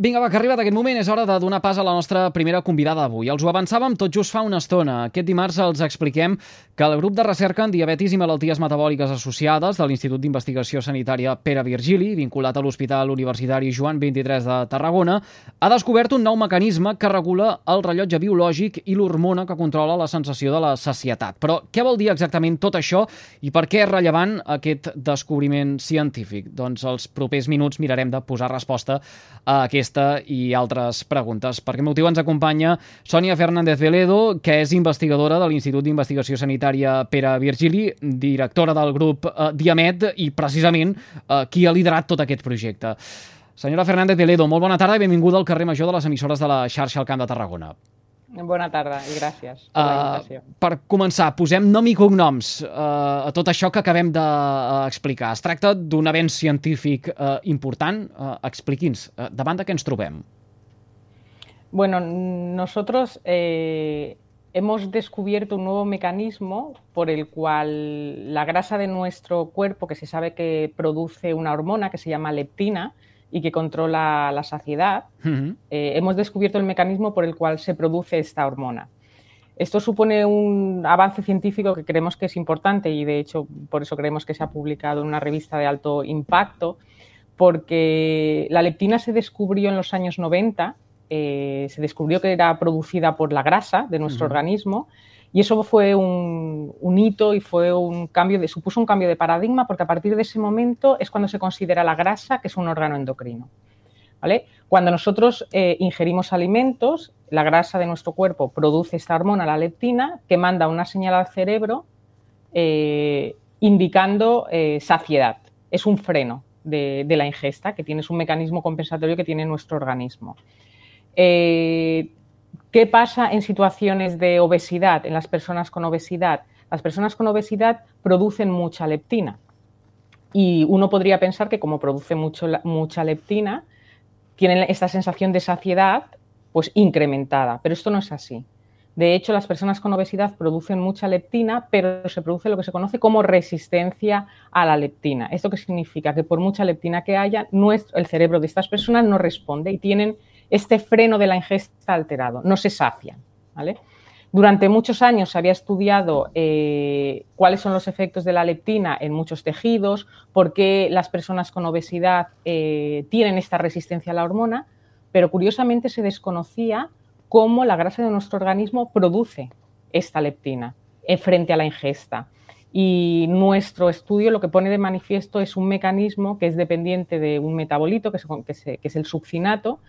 Vinga, va, que ha arribat aquest moment, és hora de donar pas a la nostra primera convidada d'avui. Els ho avançàvem tot just fa una estona. Aquest dimarts els expliquem que el grup de recerca en diabetis i malalties metabòliques associades de l'Institut d'Investigació Sanitària Pere Virgili, vinculat a l'Hospital Universitari Joan 23 de Tarragona, ha descobert un nou mecanisme que regula el rellotge biològic i l'hormona que controla la sensació de la sacietat. Però què vol dir exactament tot això i per què és rellevant aquest descobriment científic? Doncs els propers minuts mirarem de posar resposta a aquest aquesta i altres preguntes. Per aquest motiu ens acompanya Sònia Fernández Veledo, que és investigadora de l'Institut d'Investigació Sanitària Pere Virgili, directora del grup eh, Diamet i precisament eh, qui ha liderat tot aquest projecte. Senyora Fernández Veledo, molt bona tarda i benvinguda al carrer Major de les emissores de la xarxa al Camp de Tarragona. Bona tarda i gràcies per uh, la invitació. Per començar, posem nom i cognoms uh, a tot això que acabem d'explicar. Es tracta d'un avenç científic uh, important. Uh, Expliqui'ns, uh, davant de què ens trobem? Bueno, nosotros eh, hemos descubierto un nuevo mecanismo por el cual la grasa de nuestro cuerpo, que se sabe que produce una hormona que se llama leptina, y que controla la saciedad, eh, hemos descubierto el mecanismo por el cual se produce esta hormona. Esto supone un avance científico que creemos que es importante y de hecho por eso creemos que se ha publicado en una revista de alto impacto, porque la leptina se descubrió en los años 90, eh, se descubrió que era producida por la grasa de nuestro organismo y eso fue un, hito y fue un cambio de, supuso un cambio de paradigma porque a partir de ese momento es cuando se considera la grasa que es un órgano endocrino. ¿vale? Cuando nosotros eh, ingerimos alimentos, la grasa de nuestro cuerpo produce esta hormona, la leptina, que manda una señal al cerebro eh, indicando eh, saciedad. Es un freno de, de, la ingesta, que tiene un mecanismo compensatorio que tiene nuestro organismo. ¿Qué pasa en situaciones de obesidad, en las personas con obesidad? Las personas con obesidad producen mucha leptina. Y uno podría pensar que como produce mucha leptina, tienen esta sensación de saciedad pues incrementada, pero esto no es así. De hecho, las personas con obesidad producen mucha leptina, pero se produce lo que se conoce como resistencia a la leptina. ¿Esto qué significa? Que por mucha leptina que haya, el cerebro de estas personas no responde y tienen este freno de la ingesta alterado, no se sacian. Durante muchos años se había estudiado eh, cuáles son los efectos de la leptina en muchos tejidos, por qué las personas con obesidad eh, tienen esta resistencia a la hormona, pero curiosamente se desconocía cómo la grasa de nuestro organismo produce esta leptina frente a la ingesta. Y nuestro estudio lo que pone de manifiesto es un mecanismo que es dependiente de un metabolito, que es el succinato,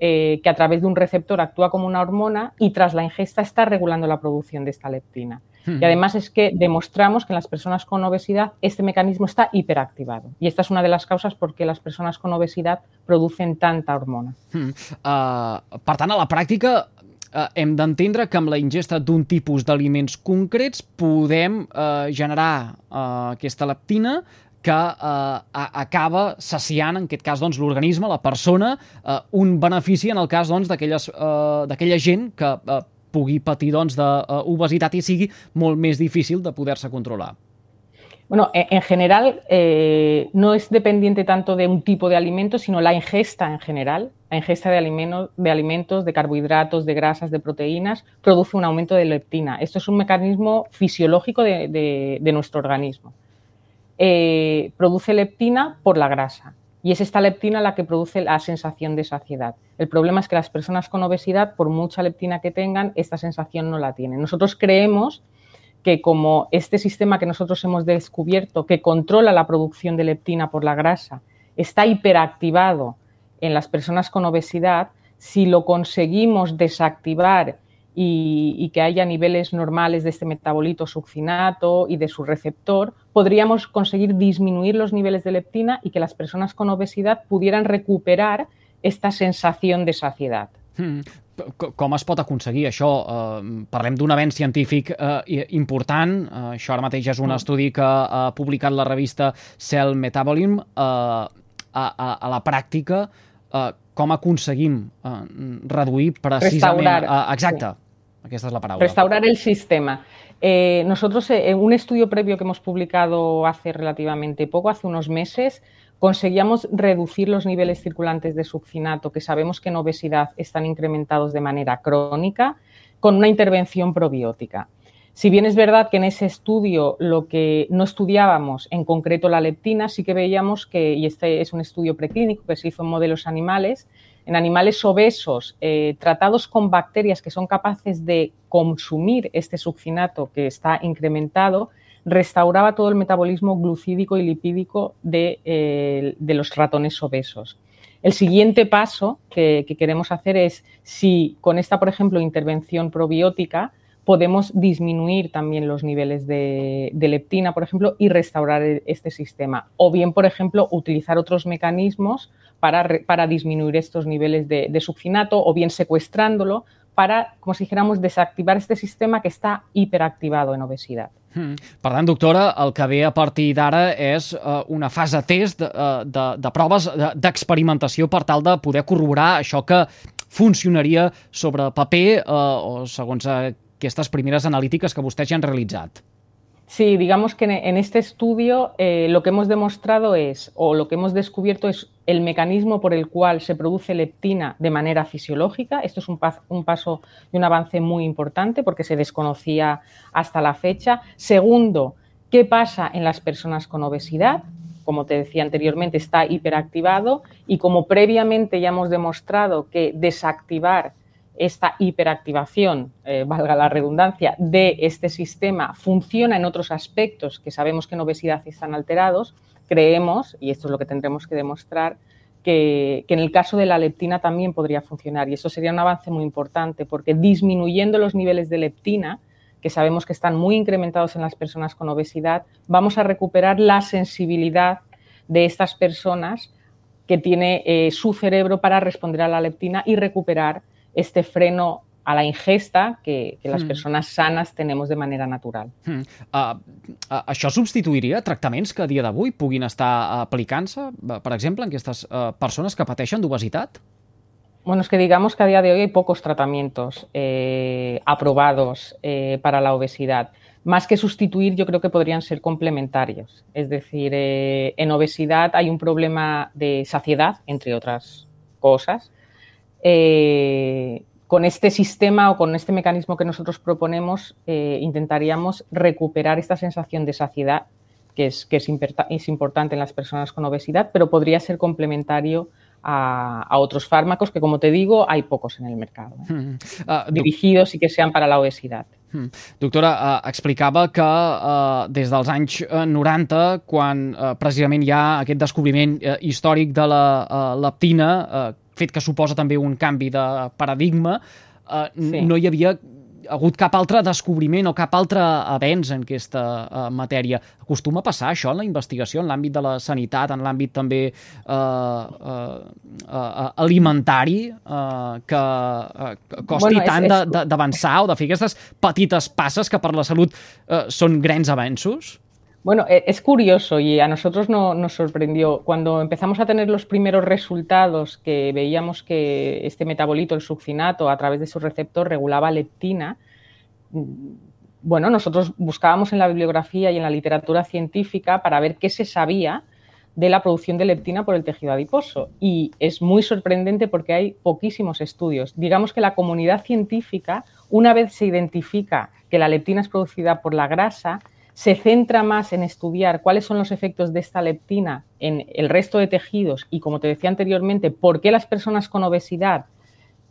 eh, que a través de un receptor actúa como una hormona y tras la ingesta está regulando la producción de esta leptina. Y además es que demostramos que en las personas con obesidad este mecanismo está hiperactivado. Y esta es una de las causas por qué las personas con obesidad producen tanta hormona. Hmm. Uh, per tant, a la pràctica uh, hem d'entendre que amb la ingesta d'un tipus d'aliments concrets podem uh, generar uh, aquesta leptina que eh, acaba saciant, en aquest cas, doncs, l'organisme, la persona, eh, un benefici en el cas doncs, d'aquella eh, gent que eh, pugui patir doncs, d'obesitat i sigui molt més difícil de poder-se controlar. Bueno, en general eh, no es dependiente tanto de un tipo de alimento, sino la ingesta en general. La ingesta de, alimentos, de alimentos, de carbohidratos, de grasas, de proteínas, produce un aumento de leptina. Esto es un mecanismo fisiológico de, de, de nuestro organismo. Eh, produce leptina por la grasa. Y es esta leptina la que produce la sensación de saciedad. El problema es que las personas con obesidad, por mucha leptina que tengan, esta sensación no la tienen. Nosotros creemos que como este sistema que nosotros hemos descubierto, que controla la producción de leptina por la grasa, está hiperactivado en las personas con obesidad, si lo conseguimos desactivar y, que haya niveles normales de este metabolito succinato y de su receptor, podríamos conseguir disminuir los niveles de leptina y que las personas con obesidad pudieran recuperar esta sensación de saciedad. Hmm. Com es pot aconseguir això? Uh, parlem d'un avenç científic uh, important. Uh, això ara mateix és un mm. estudi que ha publicat la revista Cell Metabolism. Uh, a, a, a la pràctica, uh, com aconseguim uh, reduir precisament... Restaurar. Uh, exacte. Sí Restaurar el sistema. Eh, nosotros, eh, en un estudio previo que hemos publicado hace relativamente poco, hace unos meses, conseguíamos reducir los niveles circulantes de succinato, que sabemos que en obesidad están incrementados de manera crónica, con una intervención probiótica. Si bien es verdad que en ese estudio lo que no estudiábamos en concreto la leptina, sí que veíamos que, y este es un estudio preclínico que se hizo en modelos animales, en animales obesos eh, tratados con bacterias que son capaces de consumir este succinato que está incrementado, restauraba todo el metabolismo glucídico y lipídico de, eh, los ratones obesos. El siguiente paso que, queremos hacer es si con esta, por ejemplo, intervención probiótica, podemos disminuir también los niveles de, leptina, por ejemplo, y restaurar e, este sistema. O bien, por ejemplo, utilizar otros mecanismos para, disminuir estos niveles de, de succinato o bien secuestrándolo para, como si dijéramos, desactivar este sistema que està hiperactivado en obesidad. Hmm. Per tant, doctora, el que ve a partir d'ara és uh, una fase test de, uh, de, de proves d'experimentació per tal de poder corroborar això que funcionaria sobre paper uh, o segons aquestes primeres analítiques que vostès ja han realitzat. Sí, digamos que en este estudio eh, lo que hemos demostrado es, o lo que hemos descubierto es el mecanismo por el cual se produce leptina de manera fisiológica. Esto es un, un paso y un avance muy importante porque se desconocía hasta la fecha. Segundo, ¿qué pasa en las personas con obesidad? Como te decía anteriormente, está hiperactivado y como previamente ya hemos demostrado que desactivar esta hiperactivación, eh, valga la redundancia, de este sistema funciona en otros aspectos que sabemos que en obesidad están alterados, creemos, y esto es lo que tendremos que demostrar, que, en el caso de la leptina también podría funcionar. Y eso sería un avance muy importante, porque disminuyendo los niveles de leptina, que sabemos que están muy incrementados en las personas con obesidad, vamos a recuperar la sensibilidad de estas personas que tiene eh, su cerebro para responder a la leptina y recuperar este freno a la ingesta que, que les mm. persones sanes tenemos de manera natural. Mm. Uh, uh, això substituiria tractaments que a dia d'avui puguin estar aplicant-se, per exemple, en aquestes uh, persones que pateixen d'obesitat? Bueno, es que digamos que a día de hoy hay pocos tratamientos eh, aprobados eh, para la obesidad. Más que sustituir, yo creo que podrían ser complementarios. Es decir, eh, en obesidad hay un problema de saciedad, entre otras cosas, eh, con este sistema o con este mecanismo que nosotros proponemos, eh, intentaríamos recuperar esta sensación de saciedad que, es, que es, es, importante en las personas con obesidad, pero podría ser complementario a, a otros fármacos que, como te digo, hay pocos en el mercado, ¿eh? mm. uh, dirigidos y que sean para la obesidad. Mm. Doctora, uh, explicava que uh, des dels anys 90, quan uh, precisament hi ha aquest descobriment uh, històric de la uh, leptina, uh, fet que suposa també un canvi de paradigma, eh, sí. no hi havia hagut cap altre descobriment o cap altre avenç en aquesta uh, matèria. Acostuma a passar això en la investigació, en l'àmbit de la sanitat, en l'àmbit també uh, uh, uh, alimentari, uh, que uh, costi bueno, tant d'avançar o de fer aquestes petites passes que per la salut uh, són grans avenços? Bueno, e, es curioso y a nosotros no, nos sorprendió. Cuando empezamos a tener los primeros resultados que veíamos que este metabolito, el succinato, a través de su receptor regulaba leptina, mm, bueno, nosotros buscábamos en la bibliografía y en la literatura científica para ver qué se sabía de la producción de leptina por el tejido adiposo. Y es muy sorprendente porque hay poquísimos estudios. Digamos que la comunidad científica, una vez se identifica que la leptina es producida por la grasa, se centra más en estudiar cuáles son los efectos de esta leptina en el resto de tejidos y, como te decía anteriormente, por qué las personas con obesidad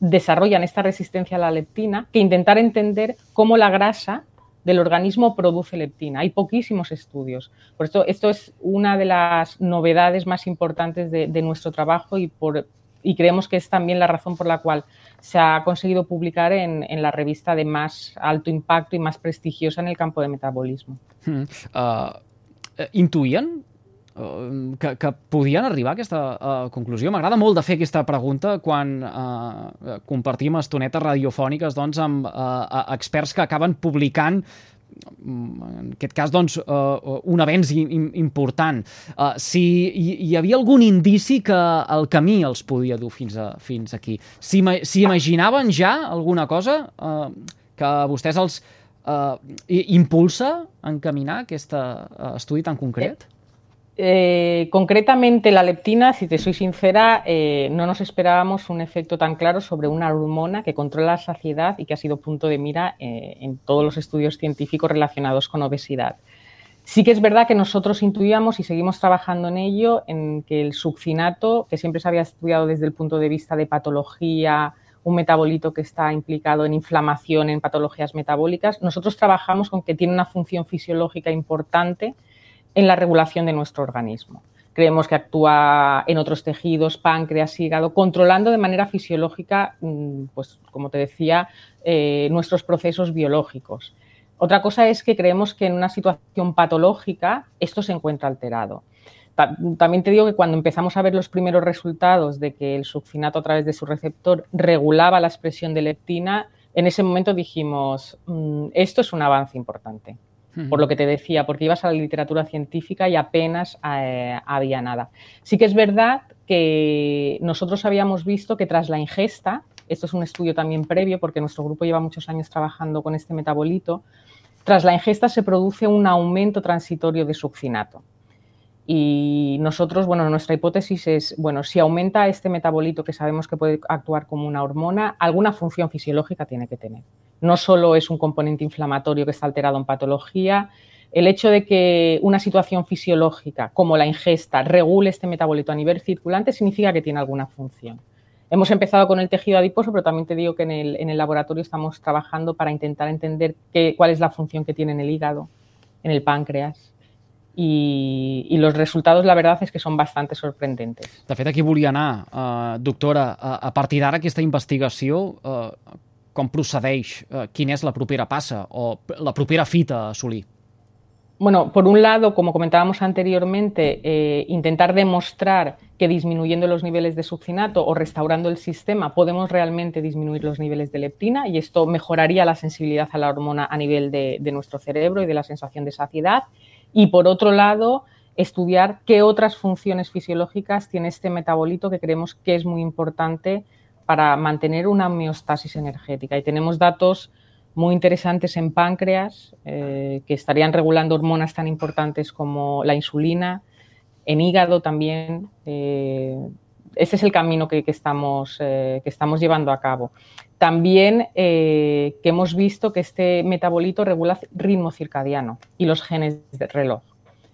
desarrollan esta resistencia a la leptina, que intentar entender cómo la grasa del organismo produce leptina. Hay poquísimos estudios. Por esto, esto es una de las novedades más importantes de, nuestro trabajo y por, y creemos que es también la razón por la cual se ha conseguido publicar en, en la revista de más alto impacto y más prestigiosa en el campo de metabolismo. Hmm. Uh, intuïen uh, que, que podien arribar a aquesta uh, conclusió? M'agrada molt de fer aquesta pregunta quan uh, compartim estonetes radiofòniques doncs, amb uh, experts que acaben publicant en aquest cas, doncs, uh, un avenç important. Uh, si hi, hi havia algun indici que el camí els podia dur fins, a, fins aquí. Si, si imaginaven ja alguna cosa uh, que vostès els uh, impulsa a encaminar aquest uh, estudi tan concret? Eh, concretamente la leptina, si te soy sincera, eh, no nos esperábamos un efecto tan claro sobre una hormona que controla la saciedad y que ha sido punto de mira eh, en todos los estudios científicos relacionados con obesidad. Sí que es verdad que nosotros intuíamos y seguimos trabajando en ello, en que el succinato, que siempre se había estudiado desde el punto de vista de patología, un metabolito que está implicado en inflamación, en patologías metabólicas, nosotros trabajamos con que tiene una función fisiológica importante en la regulación de nuestro organismo. Creemos que actúa en otros tejidos, páncreas, hígado, controlando de manera fisiológica, mm, pues como te decía, eh, nuestros procesos biológicos. Otra cosa es que creemos que en una situación patológica esto se encuentra alterado. También te digo que cuando empezamos a ver los primeros resultados de que el succinato a través de su receptor regulaba la expresión de leptina, en ese momento dijimos, mm, esto es un avance importante por lo que te decía, porque ibas a la literatura científica y apenas eh, había nada. Sí que es verdad que nosotros habíamos visto que tras la ingesta, esto es un estudio también previo porque nuestro grupo lleva muchos años trabajando con este metabolito, tras la ingesta se produce un aumento transitorio de succinato. Y nosotros, bueno, nuestra hipótesis es, bueno, si aumenta este metabolito que sabemos que puede actuar como una hormona, alguna función fisiológica tiene que tener. No solo es un componente inflamatorio que está alterado en patología, el hecho de que una situación fisiológica como la ingesta regule este metabolito a nivel circulante significa que tiene alguna función. Hemos empezado con el tejido adiposo, pero también te digo que en el, laboratorio estamos trabajando para intentar entender cuál es la función que tiene en el hígado, en el páncreas, i, i los resultats, la veritat és que són bastant sorprendents. De fet, aquí volia anar, eh, doctora, a, a partir d'ara aquesta investigació, eh, com procedeix? Eh, quina és la propera passa o la propera fita a assolir? Bueno, por un lado, como comentábamos anteriormente, eh, intentar demostrar que disminuyendo los niveles de succinato o restaurando el sistema podemos realmente disminuir los niveles de leptina y esto mejoraría la sensibilidad a la hormona a nivel de, de nuestro cerebro y de la sensación de saciedad. Y por otro lado, estudiar qué otras funciones fisiológicas tiene este metabolito que creemos que es muy importante para mantener una homeostasis energética. Y tenemos datos muy interesantes en páncreas eh, que estarían regulando hormonas tan importantes como la insulina, en hígado también. Eh, ese es el camino que, estamos, eh, que estamos llevando a cabo. También que hemos visto que este metabolito regula ritmo circadiano y los genes de reloj.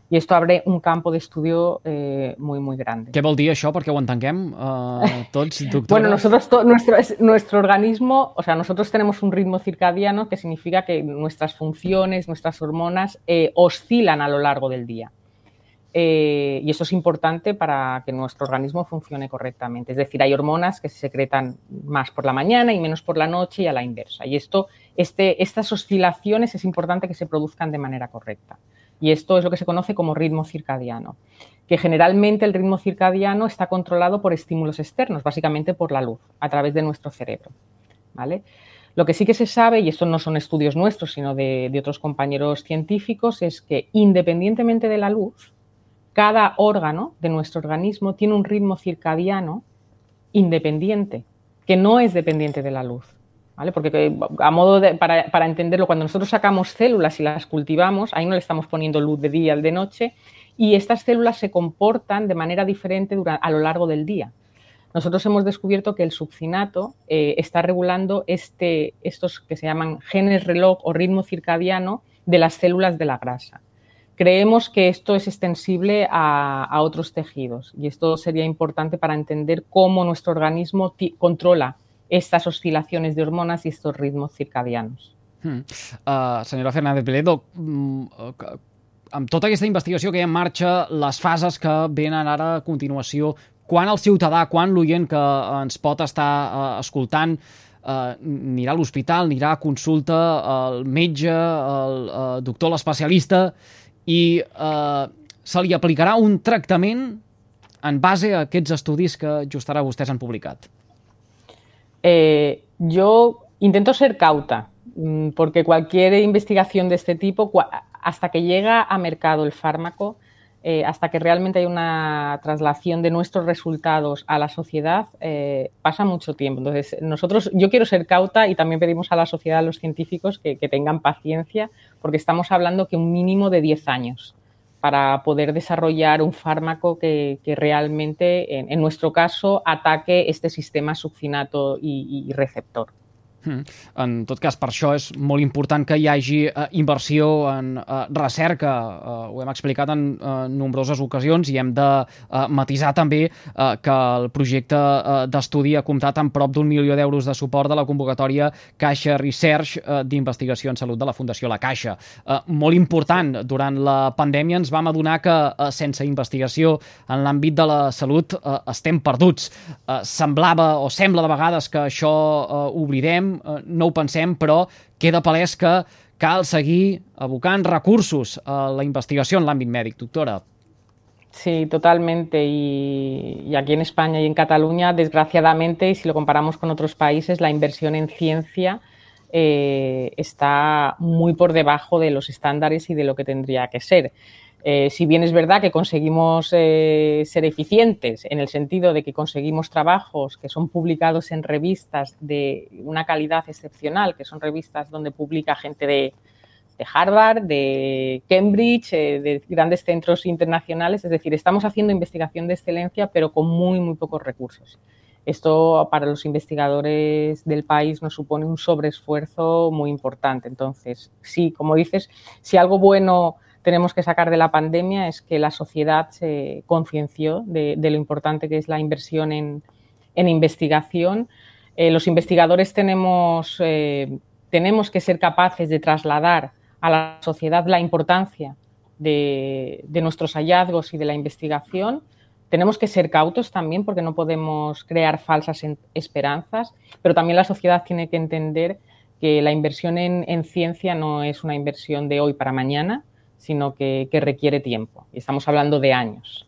Y esto abre un campo de estudio eh, muy, muy grande. ¿Qué vol dir això perquè ho entenguem eh, tots, doctora? bueno, nosotros, to, nuestro, nuestro organismo, o sea, nosotros tenemos un ritmo circadiano que significa que nuestras funciones, nuestras hormonas eh, oscilan a lo largo del día. Eh, y eso es importante para que nuestro organismo funcione correctamente. Es decir, hay hormonas que se secretan más por la mañana y menos por la noche y a la inversa. Y esto, este, estas oscilaciones es importante que se produzcan de manera correcta. Y esto es lo que se conoce como ritmo circadiano, que generalmente el ritmo circadiano está controlado por estímulos externos, básicamente por la luz, a través de nuestro cerebro. ¿vale? Lo que sí que se sabe, y esto no son estudios nuestros, sino de otros compañeros científicos, es que independientemente de la luz, cada órgano de nuestro organismo tiene un ritmo circadiano independiente, que no es dependiente de la luz. Porque a modo de, para, entenderlo, cuando nosotros sacamos células y las cultivamos, ahí no le estamos poniendo luz de día o de noche, y estas células se comportan de manera diferente a lo largo del día. Nosotros hemos descubierto que el succinato eh, está regulando este, estos que se llaman genes reloj o ritmo circadiano de las células de la grasa. Creemos que esto es extensible a, otros tejidos y esto sería importante para entender cómo nuestro organismo controla estas oscilaciones de hormonas y estos ritmos circadianos. Uh, senyora Fernández Piledo, mm, amb tota aquesta investigació que hi ha en marxa, les fases que venen ara a continuació, quan el ciutadà, quan l'oient que ens pot estar uh, escoltant uh, anirà a l'hospital, anirà a consulta al metge, al uh, doctor, l'especialista, i eh, se li aplicarà un tractament en base a aquests estudis que just ara vostès han publicat? Eh, yo intento ser cauta, mm, porque cualquier investigación de este tipo, hasta que llega a mercado el fármaco, eh, hasta que realmente hay una traslación de nuestros resultados a la sociedad, eh, pasa mucho tiempo. Entonces, nosotros, yo quiero ser cauta y también pedimos a la sociedad, a los científicos, que, tengan paciencia, porque estamos hablando que un mínimo de 10 años para poder desarrollar un fármaco que, realmente, en, nuestro caso, ataque este sistema succinato y receptor. Hmm. En tot cas, per això és molt important que hi hagi eh, inversió en eh, recerca, eh, ho hem explicat en eh, nombroses ocasions i hem de eh, matisar també eh, que el projecte eh, d'estudi ha comptat amb prop d'un milió d'euros de suport de la convocatòria Caixa Research eh, d'Investigació en Salut de la Fundació La Caixa. Eh, molt important, durant la pandèmia ens vam adonar que eh, sense investigació en l'àmbit de la salut eh, estem perduts. Eh, semblava o sembla de vegades que això eh, oblidem, Eh, no ho pensem, però queda palès que cal seguir abocant recursos a la investigació en l'àmbit mèdic, doctora. Sí, totalmente. Y, y, aquí en España y en Cataluña, desgraciadamente, y si lo comparamos con otros países, la inversión en ciencia eh, está muy por debajo de los estándares y de lo que tendría que ser. Eh, si bien es verdad que conseguimos eh, ser eficientes en el sentido de que conseguimos trabajos que son publicados en revistas de una calidad excepcional, que son revistas donde publica gente de, Harvard, de Cambridge, eh, de grandes centros internacionales, es decir, estamos haciendo investigación de excelencia, pero con muy, muy pocos recursos. Esto para los investigadores del país nos supone un sobreesfuerzo muy importante. Entonces, sí, como dices, si algo bueno tenemos que sacar de la pandemia es que la sociedad se concienció de, lo importante que es la inversión en, investigación. Eh, los investigadores tenemos, eh, tenemos que ser capaces de trasladar a la sociedad la importancia de, nuestros hallazgos y de la investigación. Tenemos que ser cautos también porque no podemos crear falsas esperanzas, pero también la sociedad tiene que entender que la inversión en ciencia no es una inversión de hoy para mañana, sino que, que requiere tiempo. Y estamos hablando de años.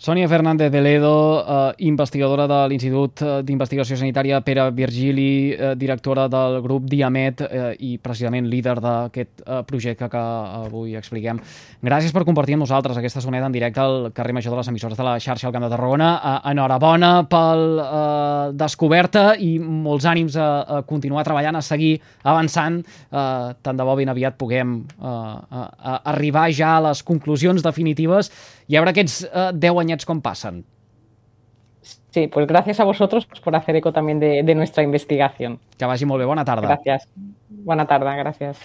Sònia Fernández de Ledo, eh, investigadora de l'Institut eh, d'Investigació Sanitària Pere Virgili, eh, directora del grup Diamet eh, i precisament líder d'aquest eh, projecte que avui expliquem. Gràcies per compartir amb nosaltres aquesta soneta en directe al carrer Major de les emissores de la xarxa al Camp de Tarragona. Eh, enhorabona pel eh, descoberta i molts ànims a, a continuar treballant, a seguir avançant. Eh, tant de bo ben aviat puguem eh, a, a arribar ja a les conclusions definitives y ahora que es uh, 10 anyets com passen. Sí, pues gracias a vosotros por hacer eco también de, de nuestra investigación. Que vagi molt bé. Bona tarda. Gracias. Bona tarda, gràcies.